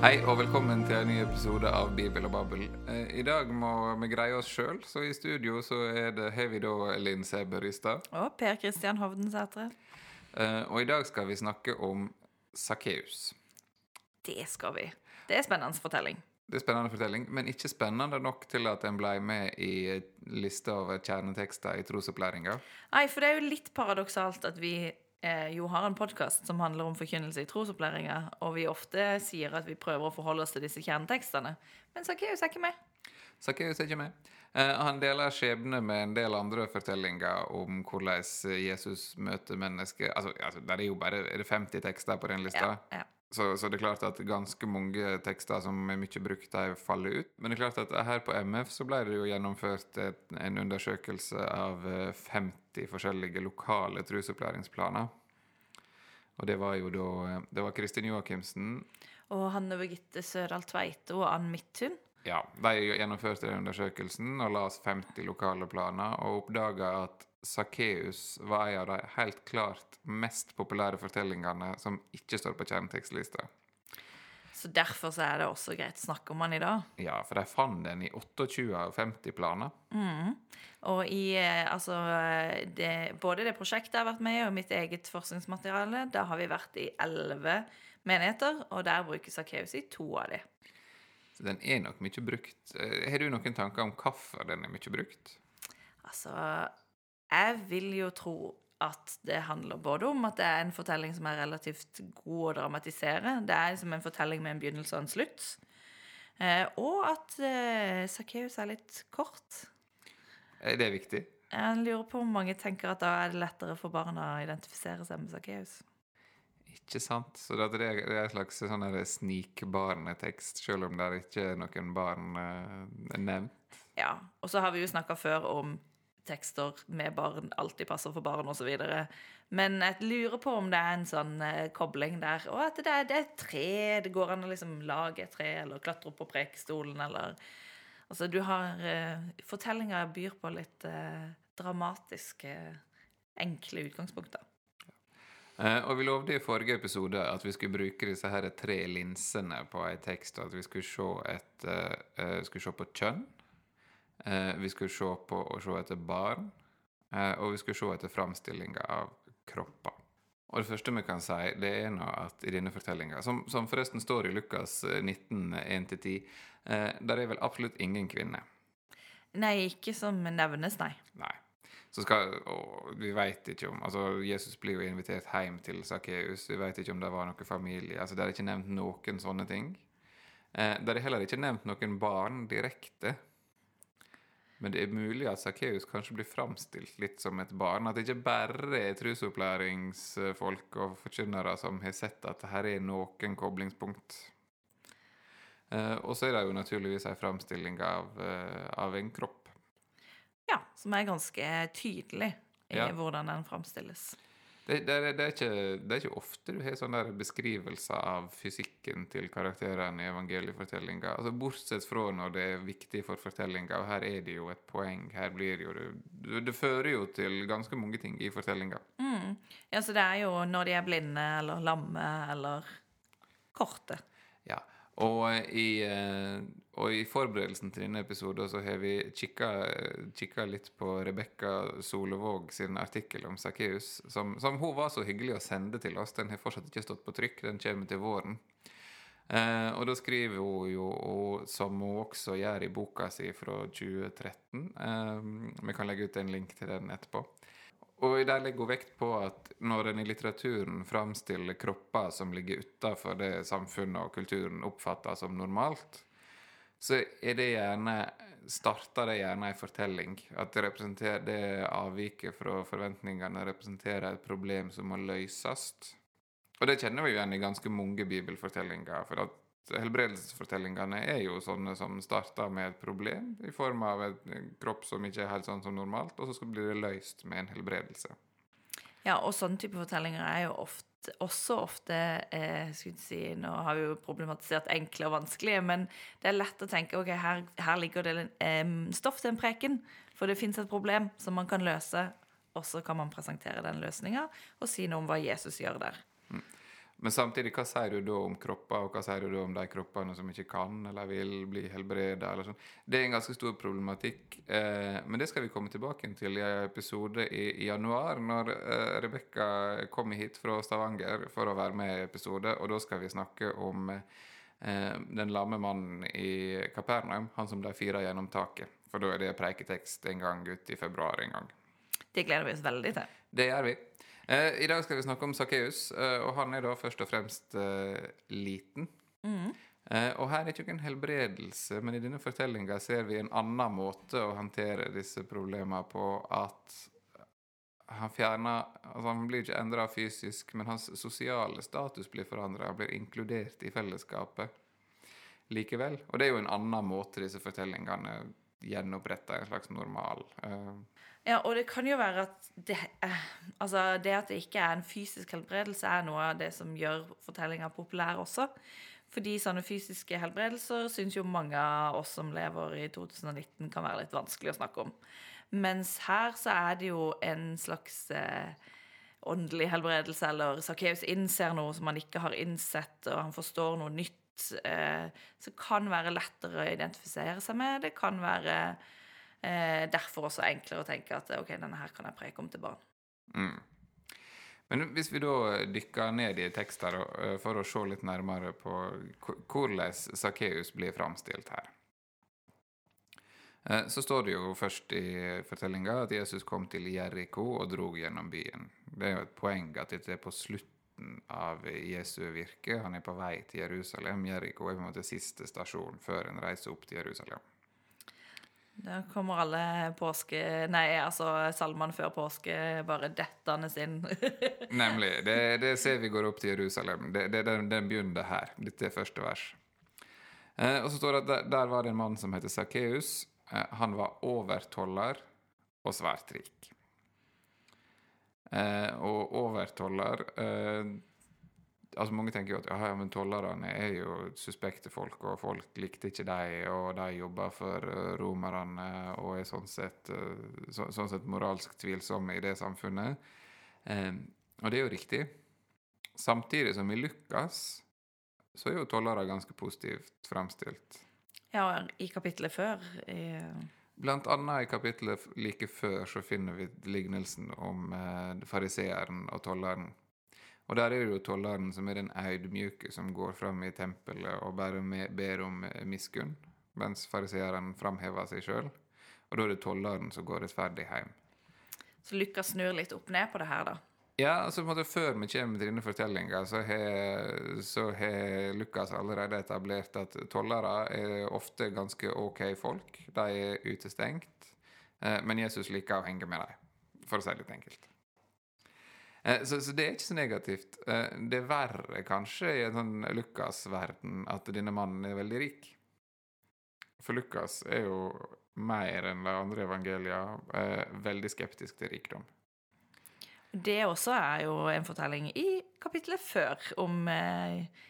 Hei og velkommen til en ny episode av Bibel og Babbel. Eh, I dag må vi greie oss sjøl, så i studio så er det, har vi da Linn Sæbø Rystad. Og Per Kristian Hovdensætre. Eh, Og i dag skal vi snakke om Sakkeus. Det skal vi. Det er spennende fortelling. Det er spennende fortelling, men ikke spennende nok til at en ble med i lista over kjernetekster i trosopplæringa. Nei, for det er jo litt paradoksalt at vi jo har en podkast som handler om forkynnelse i trosopplæringa, og vi ofte sier at vi prøver å forholde oss til disse kjernetekstene. Men Sakkeus er ikke med. Sakkeus er ikke med. Eh, han deler skjebne med en del andre fortellinger om hvordan Jesus møter mennesker. Altså, altså det er jo bare er det 50 tekster på den lista. Ja, ja. Så, så det er klart at ganske mange tekster som er mye brukt, de faller ut. Men det er klart at her på MF så ble det jo gjennomført et, en undersøkelse av eh, 50 forskjellige lokale trusopplæringsplaner. Og det var jo da eh, Det var Kristin Joakimsen. Og Hanne Birgitte Sørdal Tveite og Ann Midthun. Ja, de gjennomførte den undersøkelsen og la oss 50 lokale planer, og oppdaga at Sakkeus var en av de helt klart mest populære fortellingene som ikke står på kjernetekstlista. Så derfor så er det også greit å snakke om han i dag. Ja, for de fant den i 28 av 50 planer. Og i eh, altså det, både det prosjektet jeg har vært med i, og mitt eget forskningsmateriale, da har vi vært i elleve menigheter, og der brukes Sakkeus i to av de. Så den er nok mye brukt. Eh, Har du noen tanker om hvorfor den er mye brukt? Altså, jeg vil jo tro at det handler både om at det er en fortelling som er relativt god å dramatisere, det er liksom en fortelling med en begynnelse og en slutt, eh, og at eh, Sakkeus er litt kort. Det Er viktig? Jeg lurer på om mange tenker at da er det lettere for barna å identifisere seg med Sakkeus. Ikke sant? Så det er det en slags sånn snikbarnetekst, selv om det ikke er noen barn eh, nevnt. Ja, og så har vi jo snakka før om tekster med barn alltid passer for barn osv. Men jeg lurer på om det er en sånn eh, kobling der. Og at det er, det et tre. Det går an å liksom lage et tre, eller klatre opp på prekestolen, eller Altså, du har uh, Fortellinga byr på litt uh, dramatiske, enkle utgangspunkter. Eh, og vi lovde i forrige episode at vi skulle bruke disse her tre linsene på en tekst, og at vi skulle se, et, eh, eh, skulle se på kjønn, eh, vi skulle se på å se etter barn, eh, og vi skulle se etter framstillinga av kropper. Og det første vi kan si, det er nå at i denne fortellinga, som, som forresten står i Lukas eh, 19, 1-10, eh, der er vel absolutt ingen kvinne. Nei, ikke som nevnes, nei. Nei. Så skal, og vi vet ikke om altså Jesus blir jo invitert hjem til Sakkeus. Vi vet ikke om det var noen familie. altså Det er ikke nevnt noen sånne ting. Eh, det er heller ikke nevnt noen barn direkte. Men det er mulig at Sakkeus kanskje blir framstilt litt som et barn. At det ikke bare er trusopplæringsfolk og forkynnere som har sett at her er noen koblingspunkt. Eh, og så er det jo naturligvis en framstilling av, eh, av en kropp. Ja, som er ganske tydelig i Ja. hvordan den framstilles. Det, det, det, er ikke, det er ikke ofte du har sånne beskrivelser av fysikken til karakterene i evangeliefortellinga. Altså, bortsett fra når det er viktig for fortellinga, og her er det jo et poeng. Her blir jo det, det fører jo til ganske mange ting i fortellinga. Mm. Ja, så det er jo når de er blinde eller lamme eller korte. Ja. Og i, eh, og i forberedelsen til denne episoden så har vi kikka, kikka litt på Rebekka Solevåg sin artikkel om Sakkeus, som, som hun var så hyggelig å sende til oss. Den har fortsatt ikke stått på trykk, den kommer til våren. Eh, og da skriver hun jo, og, som hun også gjør i boka si fra 2013 eh, Vi kan legge ut en link til den etterpå. Og der legger vekt på at når en i litteraturen framstiller kropper som ligger utafor det samfunnet og kulturen oppfatter som normalt, så er det gjerne starter det gjerne en fortelling. At det, det avviket fra forventningene representerer et problem som må løses. Og det kjenner vi igjen i ganske mange bibelfortellinger. For at helbredelsesfortellingene er jo sånne som starter med et problem i form av en kropp som ikke er helt sånn som normalt, og så blir det løst med en helbredelse. Ja, og sånne type fortellinger er jo ofte, også ofte eh, si, Nå har vi jo problematisert enkle og vanskelige, men det er lett å tenke ok, her, her ligger det eh, stoff til en preken, for det fins et problem som man kan løse, og så kan man presentere den løsninga og si noe om hva Jesus gjør der. Men samtidig, hva sier du da om kropper, og hva sier du da om de kroppene som ikke kan eller vil bli helbreda? Sånn? Det er en ganske stor problematikk, eh, men det skal vi komme tilbake til i en episode i, i januar, når eh, Rebekka kommer hit fra Stavanger for å være med i episode, og da skal vi snakke om eh, den lamme mannen i Kapernaum, han som ble fira gjennom taket. For da er det preiketekst en gang ut i februar en gang. Det gleder vi oss veldig til. Det gjør vi. Eh, I dag skal vi snakke om Sakkeus, eh, og han er da først og fremst eh, liten. Mm. Eh, og her er ikke noen helbredelse, men i denne fortellinga ser vi en annen måte å håndtere disse problemene på. At han fjerner altså Han blir ikke endra fysisk, men hans sosiale status blir forandra. Han blir inkludert i fellesskapet likevel. Og det er jo en annen måte disse fortellingene gjenoppretter en slags normal. Uh, ja, og det kan jo være at det, eh, altså det at det ikke er en fysisk helbredelse, er noe av det som gjør fortellinga populær også. Fordi sånne fysiske helbredelser syns jo mange av oss som lever i 2019, kan være litt vanskelig å snakke om. Mens her så er det jo en slags eh, åndelig helbredelse, eller Sakkeus innser noe som han ikke har innsett, og han forstår noe nytt. Eh, som kan være lettere å identifisere seg med. Det kan være Eh, derfor også enklere å tenke at ok, denne her kan jeg preke om til barn. Mm. Men hvis vi da dykker ned i tekster eh, for å se litt nærmere på hvordan Sakkeus blir framstilt her eh, Så står det jo først i fortellinga at Jesus kom til Jeriko og drog gjennom byen. Det er jo et poeng at dette er på slutten av Jesu virke. Han er på vei til Jerusalem. Jeriko er på en måte siste stasjon før en reiser opp til Jerusalem. Da kommer alle påske... Nei, altså salmene før påske bare dettende inn. Nemlig. Det, det, ser vi går opp til Jerusalem. Det, det, den, den begynner her. Dette er første vers. Eh, og så står det at der, der, var det en mann som heter Sakkeus. Eh, han var overtoller og svært rik. Eh, og overtoller eh, altså Mange tenker jo at ja, men tollerne er jo suspekte folk, og folk likte ikke dem, og de jobber for uh, romerne og er sånn sett, uh, så, sånn sett moralsk tvilsomme i det samfunnet. Eh, og det er jo riktig. Samtidig som vi lykkes, så er jo tollere ganske positivt fremstilt. Ja, i kapittelet før i Blant annet i kapittelet like før så finner vi lignelsen om eh, fariseeren og tolleren. Og der er det jo tolleren som er den audmjuke som går fram i tempelet og bare ber om eh, miskunn, mens fariseeren framhever seg sjøl. Og da er det tolleren som går rettferdig hjem. Så Lukas snur litt opp ned på det her, da? Ja, altså på en måte Før vi kommer til denne fortellinga, så har Lukas allerede etablert at tollere er ofte ganske OK folk. De er utestengt. Eh, men Jesus liker å henge med dem, for å si det litt enkelt. Eh, så, så, det er ikke så negativt. Eh, det er verre kanskje i en sånn Lukas-verden at denne mannen er veldig rik. For Lukas er jo mer enn de andre evangeliene eh, veldig skeptisk til rikdom. Det også er jo en fortelling i kapitlet før om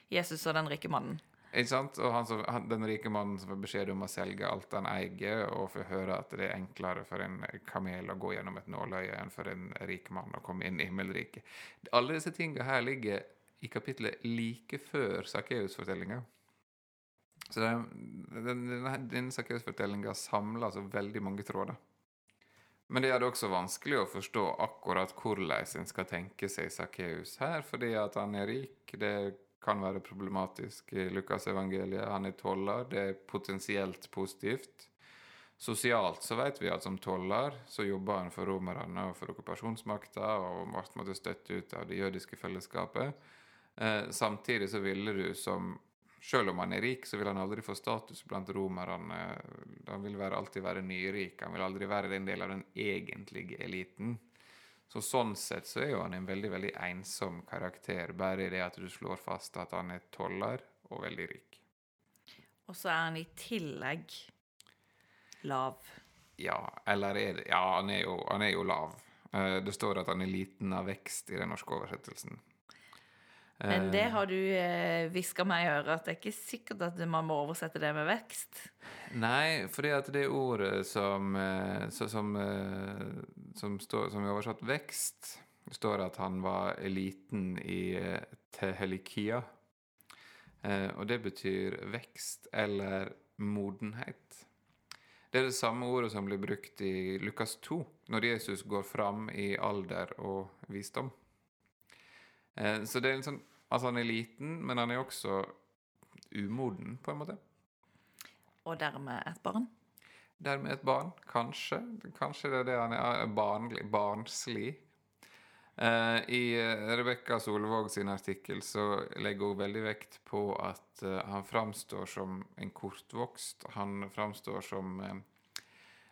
Jesus og den rike mannen. Ikke sant? Og han som, han, den rike mannen som får beskjed om å selge alt han eier, og får høre at det er enklere for en kamel å gå gjennom et nåløye enn for en rik mann å komme inn i himmelriket. Alle disse tingene her ligger i kapitlet like før Sakkeus-fortellinga. Så denne, Sakkeus-fortellinga samler altså veldig mange tråder. Men det er det også vanskelig å forstå akkurat hvordan en skal tenke seg Sakkeus her, fordi at han er rik. det er kan være problematisk i Lukasevangeliet. Han er toller, det er potensielt positivt. Sosialt så vet vi at som toller så jobber han for romerne og for okkupasjonsmakta og ble støtte ut av det jødiske fellesskapet. Eh, samtidig så ville du som selv om han er rik, så vil han aldri få status blant romerne. Han vil være, alltid være nyrik. Han vil aldri være en del av den egentlige eliten. Så sånn sett så er jo han en veldig veldig ensom karakter, bare i det at du slår fast at han er toller og veldig rik. Og så er han i tillegg lav. Ja, eller er det Ja, han er jo, han er jo lav. Eh, det står at han er liten av vekst i den norske oversettelsen. Men det eh. har du eh, hviska meg i øret, at det er ikke sikkert at man må oversette det med vekst? Nei, fordi at det ordet som, eh, som, som, står, som er oversatt vekst, står at han var eliten i tehelikia. Eh, og det betyr vekst eller modenhet. Det er det samme ordet som blir brukt i Lukas 2, når Jesus går fram i alder og visdom. Eh, så det er en sånn Altså, han er liten, men han er også umoden, på en måte. Og dermed et barn. Dermed et barn, kanskje. Kanskje det er det han er, barnlig, barnslig. Eh, I eh, Rebekka Solvåg sin artikkel så legger hun veldig vekt på at eh, han framstår som en kortvokst. Han framstår som eh, Eh, en,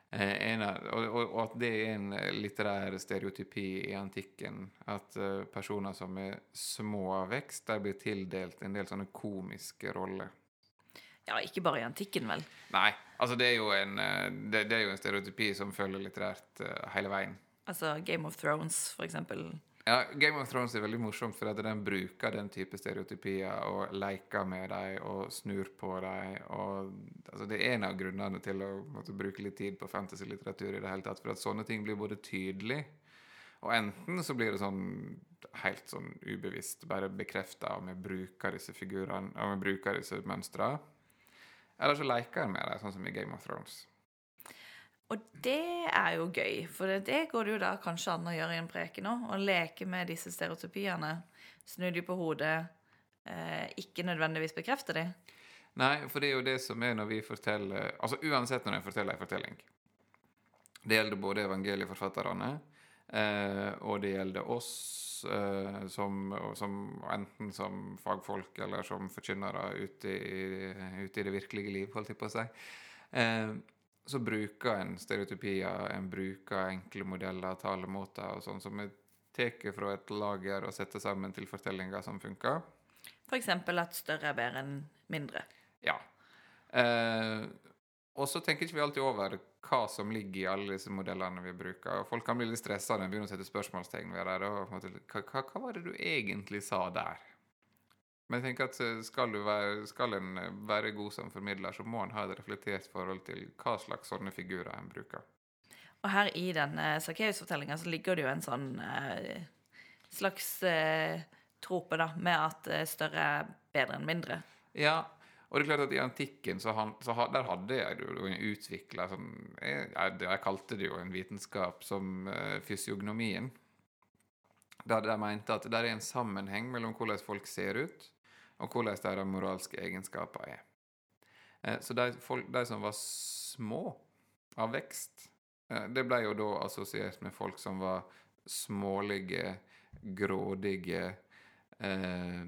og, og, og, at det er en eh, litterær stereotypi i antikken. At uh, personer som er små av vekst, der blir tildelt en del sånne komiske roller. Ja, ikke bare i antikken, vel? Nei. Altså, det er jo en, det, det er jo en stereotypi som følger litterært hele veien. Altså Game of Thrones, for eksempel. Ja, Game of Thrones er veldig morsomt, for at den bruker den type stereotypier og leker med dem og snur på dem. Altså, det er en av grunnene til å måtte, bruke litt tid på fantasy-litteratur i det hele tatt, for at sånne ting blir både tydelig og enten så blir det sånn helt sånn ubevisst, bare bekrefta om jeg bruker disse figurene, om jeg bruker disse mønstrene. Eller så leker jeg med dem, sånn som i Game of Thrones. Og det er jo gøy, for det går det jo da kanskje an å gjøre i en preke nå. Å leke med disse stereotypiene. Snu de på hodet. Eh, ikke nødvendigvis bekrefte de. Nei, for det er jo det som er når vi forteller Altså uansett når en forteller en fortelling. Det gjelder både evangelieforfatterne, eh, og det gjelder oss eh, som, som, enten som fagfolk eller som forkynnere ute ute i det virkelige liv, holdt jeg på å si. Eh, så bruker en stereotypier, en bruker enkle modeller, talemåter og sånn som er tar fra et lager og setter sammen til fortellinger som funker. F.eks. at større er bedre enn mindre. Ja. Eh, og så tenker ikke vi alltid over hva som ligger i alle disse modellene vi bruker. Folk kan bli litt stressa når de begynner å sette spørsmålstegn ved det. Hva, hva, hva var det du egentlig sa der? Men jeg tenker at eh, skal, være, skal, en eh, være god som formidler, så må en ha et reflektert forhold til hva slags sånne figurer en bruker. Og her i denne uh, Sakkeus-fortellinga så ligger det jo en sånn uh, slags uh, trope, da, med at større er bedre enn mindre. Ja, og det er klart at i antikken så, han, så der hadde jeg jo utvikla sånn jeg, jeg, kalte det jo en vitenskap som fysiognomien. Der de mente at det er en sammenheng mellom hvordan folk ser ut, og hvordan deres moralske egenskaper er. Eh, så de, folk, de, som var små av vekst, eh, det ble jo da assosiert med folk som var smålige, grådige eh,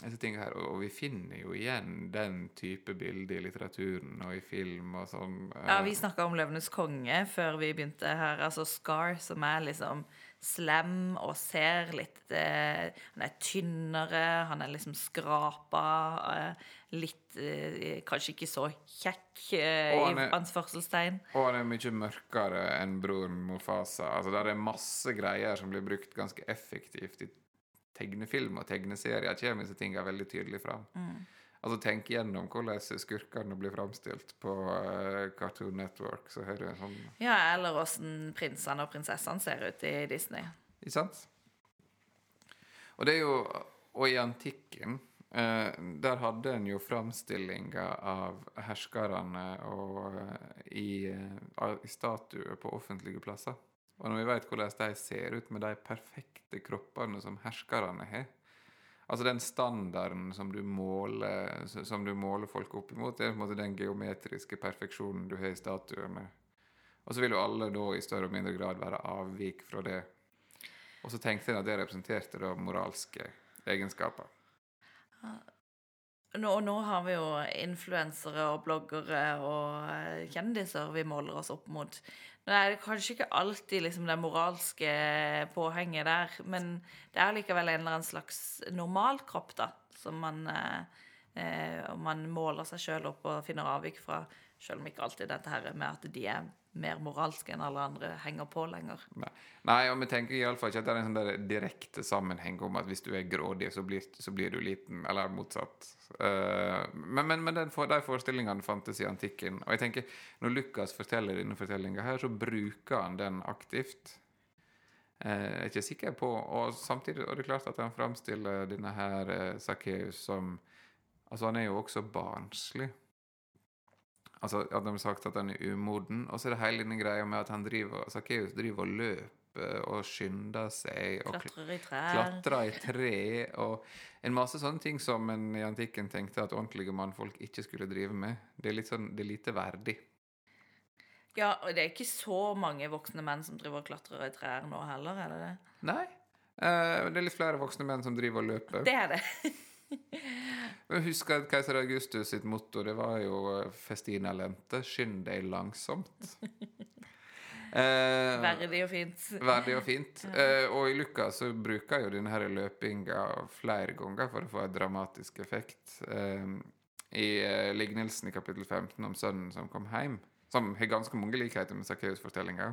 her, Og vi finner jo igjen den type bilder i litteraturen og i film og sånn. Eh. Ja, vi snakka om 'Løvenes konge' før vi begynte her. Altså Scar, som er liksom slem og ser litt eh, Han er tynnere, han er liksom skrapa. Eh, litt eh, Kanskje ikke så kjekk, eh, i anførselstegn. Og han er mye mørkere enn broren Mofasa. Altså, det er masse greier som blir brukt ganske effektivt i tegnefilm og tegneserier. kommer disse er veldig tydelig fram. Mm. Altså Tenk gjennom hvordan skurkene blir framstilt på uh, Cartoon Network. så har du en sånn... Ja, Eller åssen prinsene og prinsessene ser ut i Disney. Ikke sant? Og det er jo Og i antikken uh, der hadde en jo framstillinger av herskerne og, uh, i, i statuer på offentlige plasser. Og når vi vet hvordan de ser ut med de perfekte kroppene som herskerne har, Altså den standarden som du måler, som du måler folk opp imot, det er på en måte den geometriske perfeksjonen du har i statuene. Og så vil jo alle da i større og mindre grad være avvik fra det. Og så tenkte jeg at det representerte da moralske egenskaper. Nå, nå har vi jo influensere og bloggere og eh, kjendiser vi måler oss opp mot. Det er kanskje ikke alltid liksom det moralske påhenget der, men det er likevel en eller annen slags normalkropp, da, som man eh, eh man måler seg sjøl opp og finner avvik fra, sjøl om ikke alltid dette her med at de er mer moralsk enn alle andre henger på lenger. Nei, Nei og vi tenker iallfall ikke at det er en sånn direkte sammenheng om at hvis du er grådig, så blir, så blir du liten, eller motsatt. Uh, men, men, men den, de forestillingene fantes i antikken. Og jeg tenker, når Lukas forteller denne fortellinga her, så bruker han den aktivt. Uh, jeg er ikke sikker på Og samtidig og det er klart at han framstiller denne her Sakkeus som Altså, han er jo også barnslig. Altså, at de har sagt at han er umoden. Og så er det hele denne greia med at han driver Sakkeus driver og løper og skynder seg. og Klatrer i trær. klatre i tre og en masse sånne ting som en i antikken tenkte at ordentlige mannfolk ikke skulle drive med. Det er litt sånn, det er lite verdig. Ja, og det er ikke så mange voksne menn som driver og klatrer i trær nå heller, er det det? Nei. Uh, det er litt flere voksne menn som driver og løper. Det er det. Jeg husker at keiser Augustus sitt motto det var jo eh, 'Festina lente', skynd deg langsomt. Eh, Verdig og fint. Verdig og fint. Eh, og i Lukas så bruker jo denne her løpinga flere ganger for å få en dramatisk effekt. Eh, I eh, lignelsen i kapittel 15 om sønnen som kom hjem, som har ganske mange likheter med Sakkeus-fortellinga,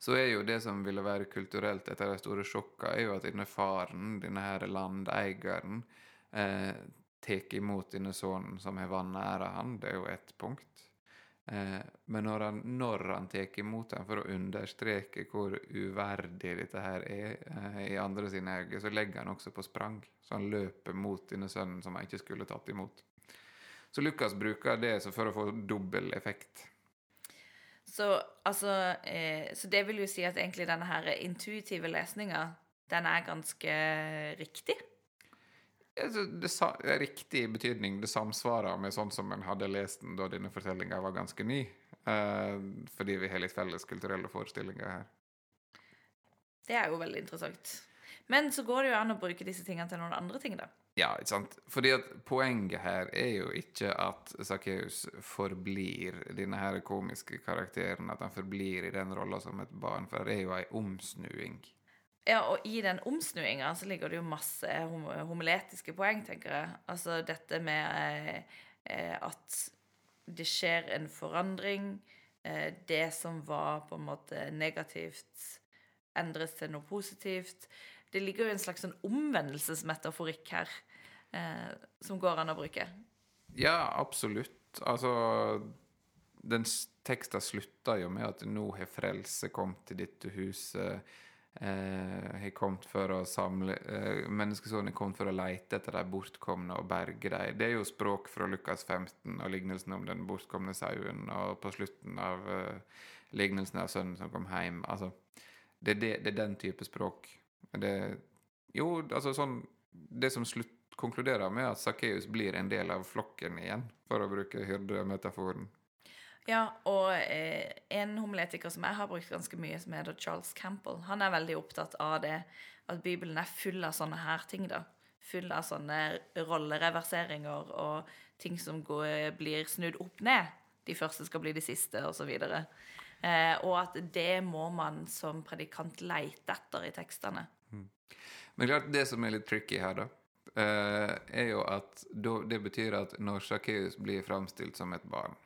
så er jo det som ville være kulturelt etter de store sjokka, er jo at denne faren, denne her landeieren, eh, tar imot denne sønnen som har vanæra han. Det er jo ett punkt. Eh, men når han, når han tar imot ham for å understreke hvor uverdig dette her er eh, i andre sine øyne, så legger han også på sprang. Så han løper mot denne sønnen som han ikke skulle tatt imot. Så Lukas bruker det for å få dobbel effekt. Så, altså, eh, så det vil jo si at egentlig denne her intuitive lesninga, den er ganske riktig. Det sa, er riktig betydning. Det samsvarer med sånn som en hadde lest den da denne fortellinga var ganske ny. Eh, fordi vi har litt felles kulturelle forestillinger her. Det er jo veldig interessant. Men så går det jo an å bruke disse tingene til noen andre ting, da. Ja, ikke sant? Fordi at poenget her er jo ikke at Sakkeus forblir denne her komiske karakteren, at han forblir i den rolla som et barn, for det er jo ei omsnuing. Ja, og i den omsnuinga så ligger det jo masse hom homiletiske poeng, tenker jeg. Altså dette med eh, eh, at det skjer en forandring. Eh, det som var på en måte negativt, endres til noe positivt. Det ligger jo en slags sånn omvendelsesmetaforikk her eh, som går an å bruke. Ja, absolutt. Altså Den teksta slutter jo med at nå har frelse kommet til dette huset. Eh, har kommet for å samle eh, Menneskesonen har kommet for å lete etter de bortkomne og berge dem. Det er jo språk fra Lukas 15 og lignelsen om den bortkomne sauen, og på slutten av eh, lignelsen av sønnen som kom hjem. Altså, det, det, det er den type språk. Det, jo, altså sånn Det som slutt, konkluderer med at Sakkeus blir en del av flokken igjen, for å bruke hyrdemetaforen. Ja, og eh, en homiletiker som jeg har brukt ganske mye, som heter Charles Campbell, han er veldig opptatt av det at Bibelen er full av sånne her ting, da. Full av sånne rollereverseringer og ting som går, blir snudd opp ned. De første skal bli de siste, osv. Eh, og at det må man som predikant leite etter i tekstene. Men klart, det som er litt tricky her, da, eh, er jo at det betyr at når Sakkeus blir framstilt som et barn,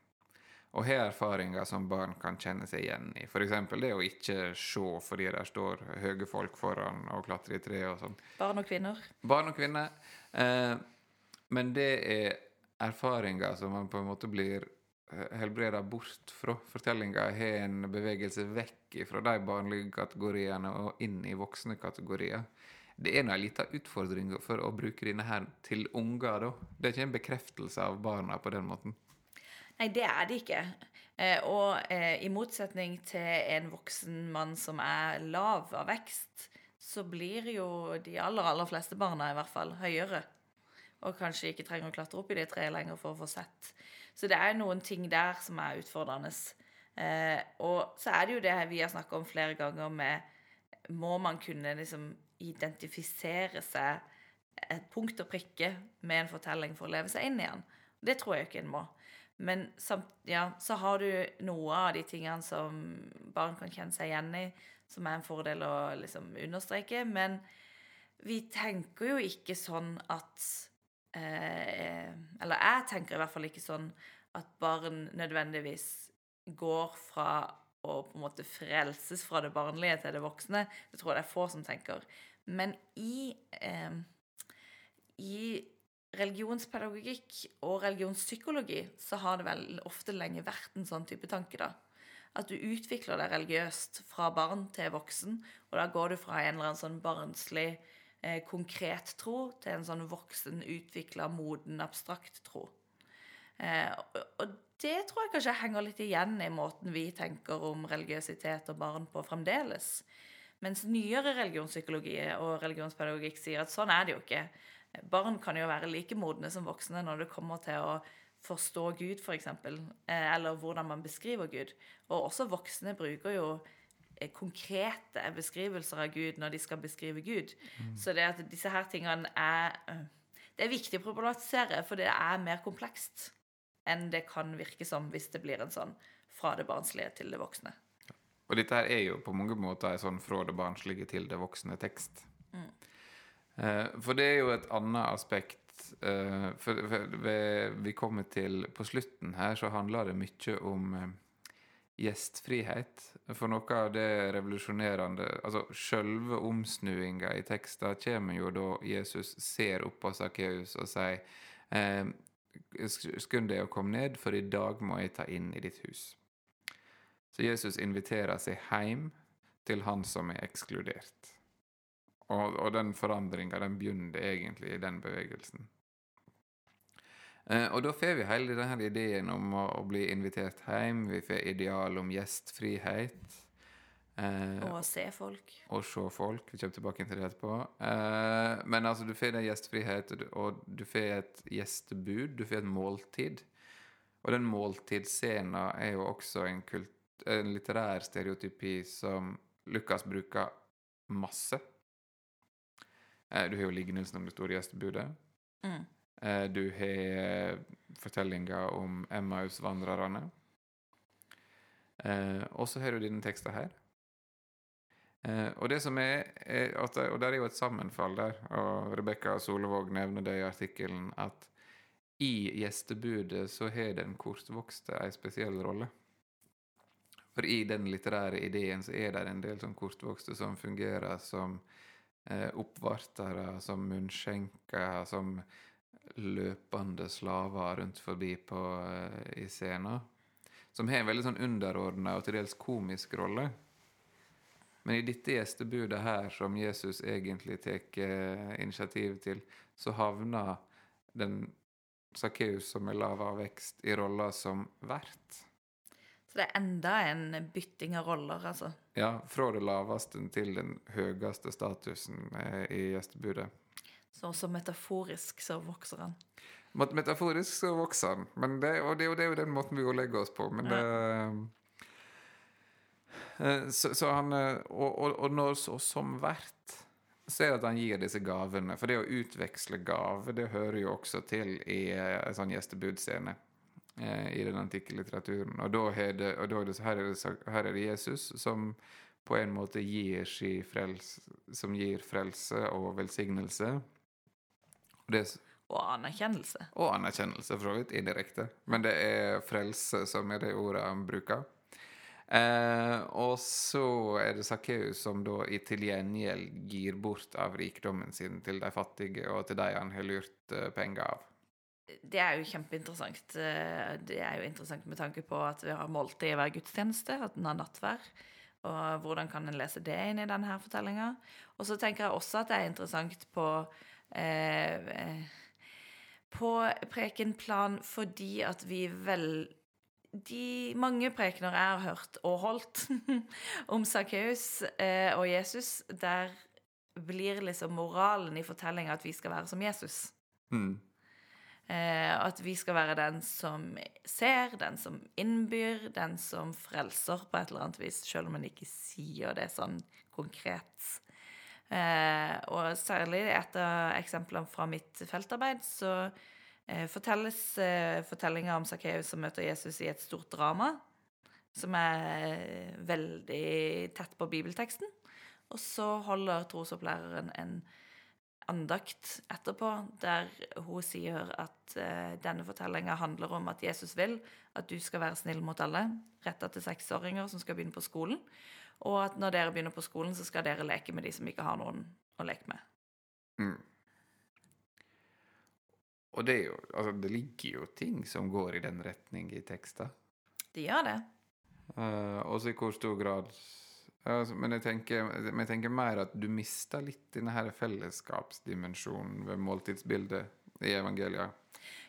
og har erfaringer som barn kan kjenne seg igjen i, f.eks. det å ikke se fordi der står høye folk foran og klatrer i tre og sånn, Barn og kvinner. barn og kvinner. Eh, men det er erfaringer som man på en måte blir helbreda bort fra. Fortellinga har en bevegelse vekk fra de barnlige kategoriene og inn i voksne kategorier. Det er en liten utfordring for å bruke denne her til unger, da. Det er ikke en bekreftelse av barna på den måten. Nei, det er det ikke. Eh, og eh, i motsetning til en voksen mann som er lav av vekst, så blir jo de aller, aller fleste barna i hvert fall høyere. Og kanskje ikke trenger å klatre opp i det treet lenger for å få sett. Så det er noen ting der som er utfordrende. Eh, og så er det jo det vi har snakka om flere ganger med Må man kunne liksom identifisere seg et punkt og prikke med en fortelling for å leve seg inn i den? Det tror jeg ikke en må. Men samt, ja, så har du noe av de tingene som barn kan kjenne seg igjen i, som er en fordel å liksom understreke. Men vi tenker jo ikke sånn at eh, Eller jeg tenker i hvert fall ikke sånn at barn nødvendigvis går fra å på en måte frelses fra det barnlige til det voksne. Det tror jeg det er få som tenker. Men i, eh, i religionspedagogikk og religionspsykologi så har det vel ofte lenge vært en sånn type tanke, da. At du utvikler deg religiøst fra barn til voksen, og da går du fra en eller annen sånn barnslig, eh, konkret tro til en sånn voksen, utvikla, moden, abstrakt tro. Eh, og, det tror jeg kanskje henger litt igjen i måten vi tenker om religiøsitet og barn på fremdeles. Mens nyere religionspsykologi og religionspedagogikk sier at sånn er det jo ikke. Barn kan jo være like modne som voksne når det kommer til å forstå Gud, f.eks., eh, eller hvordan man beskriver Gud. Og også voksne bruker jo eh, konkrete beskrivelser av Gud når de skal beskrive Gud. Mm. Så det at disse her tingene er eh, Det er viktig å problematisere, for det er mer komplekst enn det kan virke som hvis det blir en sånn fra det barnslige til det voksne. Og dette her er jo på mange måter en sånn fra det barnslige til det voksne tekst. Mm. Eh, for det er jo et annet aspekt eh, For, vi kommer til På slutten her så handler det mye om eh, gjestfrihet. For noe av det revolusjonerende Altså sjølve omsnuinga i teksta kommer jo da Jesus ser opp på Sakkeus og sier Skund deg å komme ned, for i dag må jeg ta inn i ditt hus. Så Jesus inviterer seg hjem til han som er ekskludert. Og, og den forandringa den begynner egentlig i den bevegelsen. Eh, og da får vi hele denne ideen om å, å, bli invitert hjem. Vi får ideal om gjestfrihet. Eh, og å se folk. Og se folk. Vi kommer tilbake til det etterpå. Eh, men altså, du får den gjestfrihet, og du får et gjestebud. Du får et måltid. Og den måltidsscenen er jo også en kult en litterær stereotypi som Lukas bruker masse. Eh, du har jo lignelsen om det store gjestebudet. Mm. Eh, du har fortellinga om Emmaus-vandrerne. Eh, og så har du denne teksten her. og det som er, er at, Og der er jo et sammenfall der, og Rebekka Solvåg nevner det i artikkelen, at i gjestebudet så har den kortvokste ei spesiell rolle. For i den litterære ideen så er det en del sånn kortvokste som fungerer som oppvartere, som munnskjenker, som løpende slaver rundt forbi på, eh, i scenen. Som har en veldig sånn underordna og til dels komisk rolle. Men i dette gjestebudet her, som Jesus egentlig tar eh, initiativ til, så havner den Sakkeus som er lav av vekst, i rolla som vert. Så det er enda en bytting av roller, altså. Ja, fra det laveste til den høyeste statusen i gjestebudet. Så også metaforisk så vokser han. Metaforisk så vokser han, men det, og det, det, er jo den måten vi jo legger oss på. Men det eh, så, så, han eh, Og, og, og når så som vert så er det at han gir disse gavene. For det å utveksle gaver, det hører jo også til i eh, en sånn gjestebudscene eh, i den antikke litteraturen. Og, da er det, da er det, her, er det, her er det Jesus som på en måte gir si frelse, som gir frelse og velsignelse. Og, det, og anerkjennelse. Og anerkjennelse, for så vidt, indirekte. Men det er frelse som er det ordet han bruker. Eh, og så er det Sakkeus som da i til gjengjeld gir bort av rikdommen sin til de fattige og til de han har lurt eh, penger av det er jo kjempeinteressant. Eh, det er jo interessant med tanke på at vi har måltid i hver gudstjeneste, at den har nattvær. Og hvordan kan en lese det inn i denne fortellinga? Og så tenker jeg også at det er interessant på eh, på prekenplan fordi at vi vel de mange prekener jeg har hørt og holdt om Sakkeus eh, og Jesus, der blir liksom moralen i fortellinga at vi skal være som Jesus. Mm. Eh, at vi skal være den som ser, den som innbyr, den som frelser på et eller annet vis, selv om en ikke sier det sånn konkret. Eh, og særlig etter eksemplene fra mitt feltarbeid så eh, fortelles fortellinga om Sakkeus som møter Jesus i et stort drama, som er veldig tett på bibelteksten. Og så holder trosopplæreren en andakt etterpå der hun sier at uh, denne fortellinga handler om at Jesus vil at du skal være snill mot alle, retta til seksåringer som skal begynne på skolen, og at når dere begynner på skolen, så skal dere leke med de som ikke har noen å leke med. Mm. Og det, jo, altså, det ligger jo ting som går i den retning i tekster. Det gjør det. Eh, også i hvor stor grad men, jeg tenker, men jeg tenker mer at du mister litt denne fellesskapsdimensjonen ved måltidsbildet i evangeliet.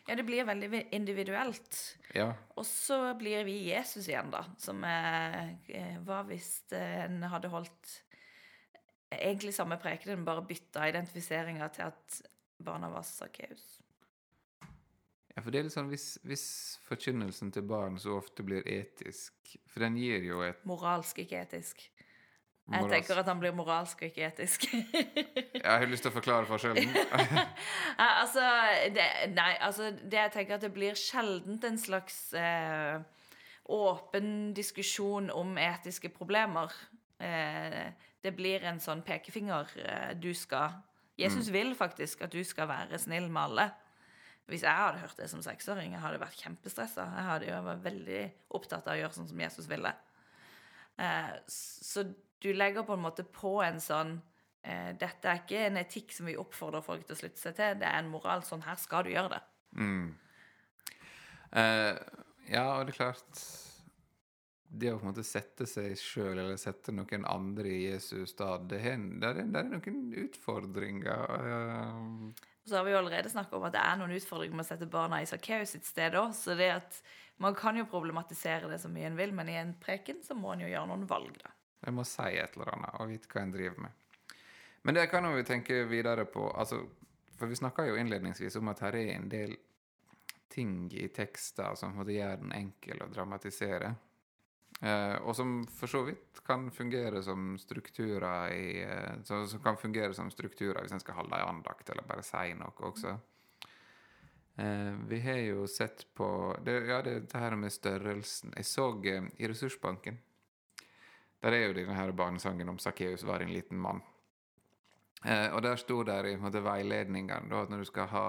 Ja, det blir veldig individuelt. Ja. Og så blir vi Jesus igjen, da. Som eh, Hva hvis en hadde holdt egentlig samme prekenen, bare bytta identifiseringa til at barna var Sakkeus? Ja, for det er litt sånn hvis, hvis forkynnelsen til barn så ofte blir etisk For den gir jo et Moralsk, ikke etisk. Jeg tenker at han blir moralsk og ikke etisk. Jeg har lyst til å forklare forskjellen. Altså, det, nei, altså det jeg tenker at det blir sjeldent en slags eh, åpen diskusjon om etiske problemer. Eh, det blir en sånn pekefinger. Eh, du skal Jesus vil faktisk at du skal være snill med alle. Hvis jeg hadde hørt det som seksåring, jeg hadde vært kjempestressa. Jeg hadde jo vært veldig opptatt av å gjøre sånn som Jesus ville. Eh, så du legger på en måte på en sånn eh, Dette er ikke en etikk som vi oppfordrer folk til å slutte seg til. Det er en moral. Sånn her skal du gjøre det. Eh, ja, og det er klart Det å på en måte sette seg sjøl eller sette noen andre i Jesus stad, det det det er noen utfordringer. eh, Så har vi jo allerede snakket om at det er noen utfordringer med å sette barna i Sakkeus sitt sted òg. Så det at man kan jo problematisere det så mye en vil, men i en preken så må en jo gjøre noen valg, da. Jeg må si et eller annet og vite hva en driver med. Men det kan vi tenke videre på. Altså, for vi snakka jo innledningsvis om at her er en del ting i tekster som en gjør den enkel å dramatisere. Uh, og som for så vidt kan fungere som strukturer i uh, som, Som kan fungere som strukturer hvis en skal holde ei andakt eller bare si noe også. Eh, vi har jo sett på det, Ja, det, det her med størrelsen Jeg så eh, i Ressursbanken der er jo denne her barnesangen om Sakkeus var en liten mann. Eh, og der sto det i måte, veiledningen at når du skal, ha,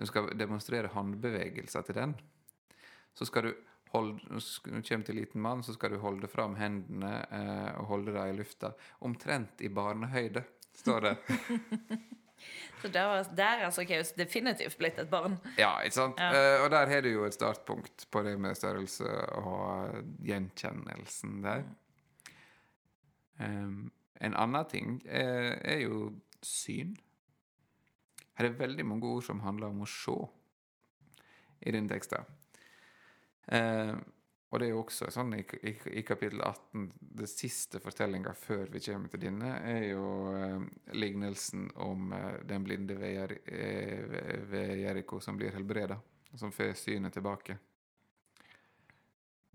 du skal demonstrere håndbevegelser til den, så skal du holde, når du kommer til liten mann, så skal du holde fram hendene og holde dem i lufta. Omtrent i barnehøyde, står det. Så der, var- der er Sakkeus definitivt blitt et barn. ja, ikke sant? Ja. Eh, og der har du jo et startpunkt på det med størrelse og gjenkjennelsen der. Um, en annen ting er, er jo syn. Her er veldig mange ord som handler om å se i den teksten. Eh, og det er jo også sånn i, i, i kapittel 18, det siste fortellinga før vi kommer til denne, er jo eh, lignelsen om eh, den blinde ved, eh, ved- Jeriko som blir helbreda, som får synet tilbake.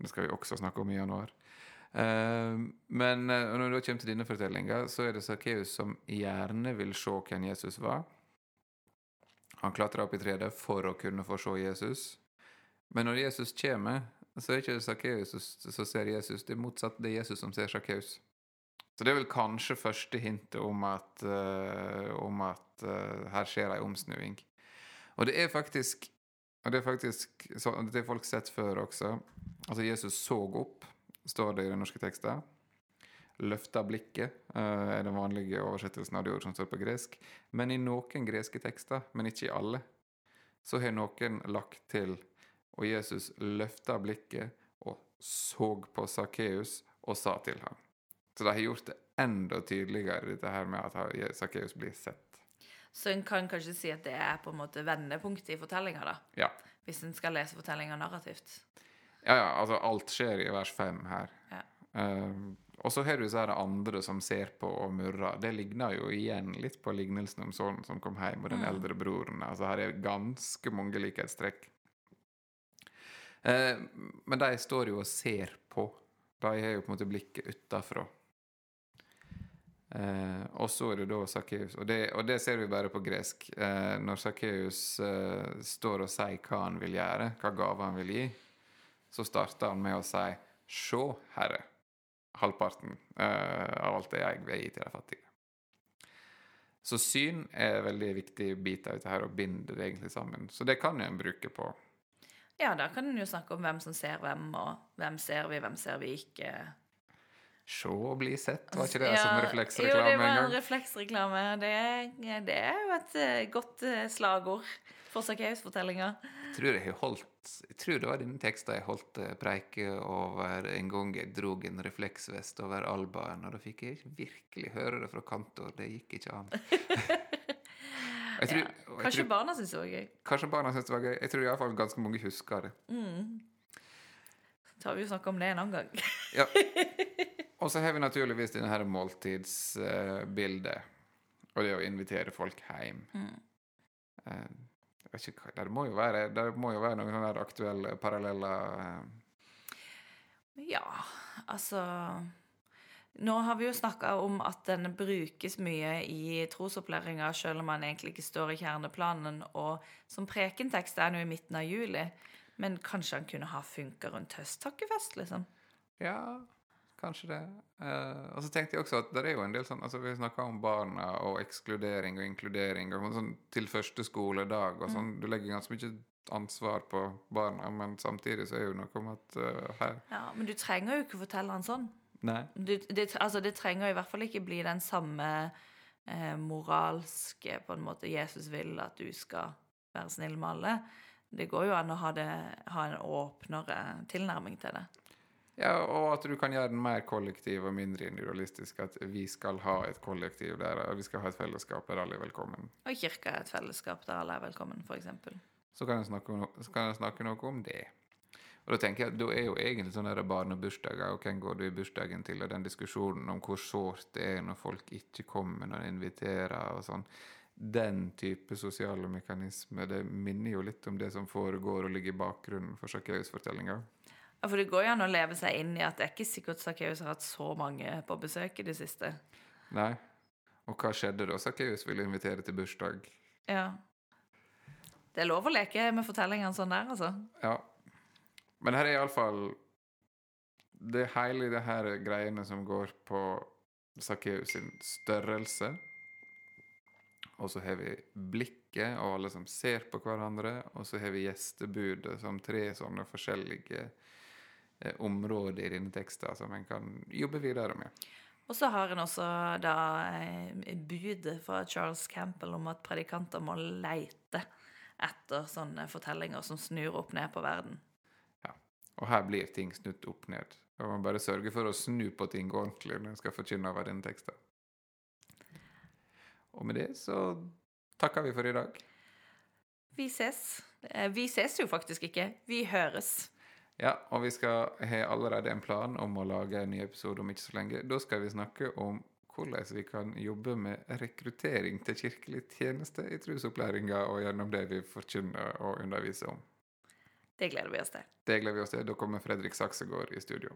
Det skal vi også snakke om i januar. Eh, men eh, når da kommer til denne fortellinga, så er det Sakkeus som gjerne vil se hvem Jesus var. Han klatrer opp i treet for å kunne få se Jesus. Men når Jesus kommer, så er ikke det Sakkeus som- ser Jesus, det er motsatt. Det er Jesus som ser Sakkeus. Så det er vel kanskje første hintet om at, uh, om at uh, her skjer ei omsnuing. Og det er faktisk og det er faktisk så, Det har folk sett før også. Altså, Jesus så opp, står det i den norske teksten. Løfta blikket uh, er den vanlige oversettelsen av det ord som står på gresk. Men i noen greske tekster, men ikke i alle, så har noen lagt til og Jesus løfta blikket og så på Sakkeus og sa til ham. Så de har gjort det enda tydeligere, dette her med at Sakkeus blir sett. Så en kan kanskje si at det er på en måte vendepunktet i fortellinga, da. Ja. Hvis en skal lese fortellinga narrativt. Ja, ja, altså alt skjer i vers fem her. Ja. Uh, og så har du disse andre som ser på og murrer. Det ligner jo igjen litt på lignelsen om sønnen som kom hjem, og den eldre broren. Altså Her er ganske mange likhetstrekk. Eh, men de står jo og ser på. De har jo på en måte blikket utafra. Eh, og så er det da Sakkeus, og og det ser vi bare på gresk. Eh, når Sakkeus eh, står og sier hva han vil gjøre, hva gave han vil gi, så starter han med å si Sjå, Herre, halvparten eh, av alt det jeg vil gi til de fattige. Så syn er en veldig viktig bit av dette her, og binder det egentlig sammen. Så det kan en bruke på Ja, da kan en jo snakke om hvem som ser hvem, og hvem ser vi, hvem ser vi ikke. Se og bli sett, var ikke det Ja, som Jo, det refleksreklame en var en refleksreklame. Det, det er jo et eh, godt eh, slagord for. Jeg tror jeg Jeg tror det var denne teksten jeg holdt eh, preike over en gang jeg dro en refleksvest over albaen, og da fikk jeg virkelig høre det fra kantor. Det gikk ikke an. Tror, jeg Kanskje tror, barna syns det var gøy. kanskje barna synes det var gøy. Jeg tror iallfall ganske mange husker det. Så har vi jo snakka om det en annen gang. Ja. Og så har vi naturligvis denne her måltidsbildet. og det å invitere folk hjem. Mm. vet ikke, det må være, det må jo være noen sånne aktuelle paralleller. eh. Ja, altså Nå har vi jo snakka om at den brukes mye i trosopplæringa, selv om den egentlig ikke står i kjerneplanen. Og som prekentekst er den jo i midten av juli. Men kanskje han kunne ha funka rundt høsttakkefest, liksom? Ja, kanskje det. Uh, og så tenkte jeg også at det er jo en del sånn altså Vi snakka om barna og ekskludering og inkludering og sånn til første skoledag og sånn. Du legger ganske mye ansvar på barna, men samtidig så er jo noe om at uh, her Ja, Men du trenger jo ikke fortelle han sånn. Du, det, altså, det trenger i hvert fall ikke bli den samme eh, moralske på en måte Jesus vil at du skal være snill med alle. Det går jo an å ha, det, ha en åpnere tilnærming til det. Ja, og at du kan gjøre den mer kollektiv og mindre individualistisk. At vi skal ha et kollektiv der vi skal ha et fellesskap der alle er velkommen. Og kirka er et fellesskap der alle er velkommen, f.eks. Så kan jeg snakke, no så kan jeg snakke noe om det. Og da tenker jeg at da er jo egentlig sånne barnebursdager, og hvem går du i bursdagen til, og den diskusjonen om hvor sårt det er når folk ikke kommer når de inviterer, og sånn. Den type sosiale mekanismer, det minner jo litt om det som foregår og ligger i bakgrunnen for Sakkeus-fortellinga. Ja, for det går jo an å leve seg inn i at det er ikke sikkert Sakkeus har hatt så mange på besøk i det siste. Nei. Og hva skjedde da Sakkeus ville invitere til bursdag? Ja. Det er lov å leke med fortellingene sånn der, altså. Ja. Men her er iallfall Det hele det her greiene som går på Sakkeus sin størrelse. Og så har vi blikket og alle som ser på hverandre. Og så har vi gjestebudet som tre sånne forskjellige eh, områder i denne teksten som en kan jobbe videre med. Og så har en også da eh, budet fra Charles Campbell om at predikanter må leite etter sånne fortellinger som snur opp ned på verden. Og her blir ting snudd opp ned. Og man bare sørger for å snu på ting ordentlig når en skal forkynne over denne teksten. Og med det så takker vi for i dag. Vi ses. Eh, Vi ses jo faktisk ikke. Vi høres. Ja, og vi skal ha allerede en plan om å lage en ny episode om ikke så lenge. Da skal vi snakke om hvordan vi kan jobbe med rekruttering til kirkelig tjeneste i trosopplæringa, og gjennom det vi forkynner og underviser om. Det gleder vi oss til. Det gleder vi oss til. Da kommer Fredrik Saksegård i studio.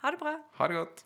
Ha det bra. Ha det godt!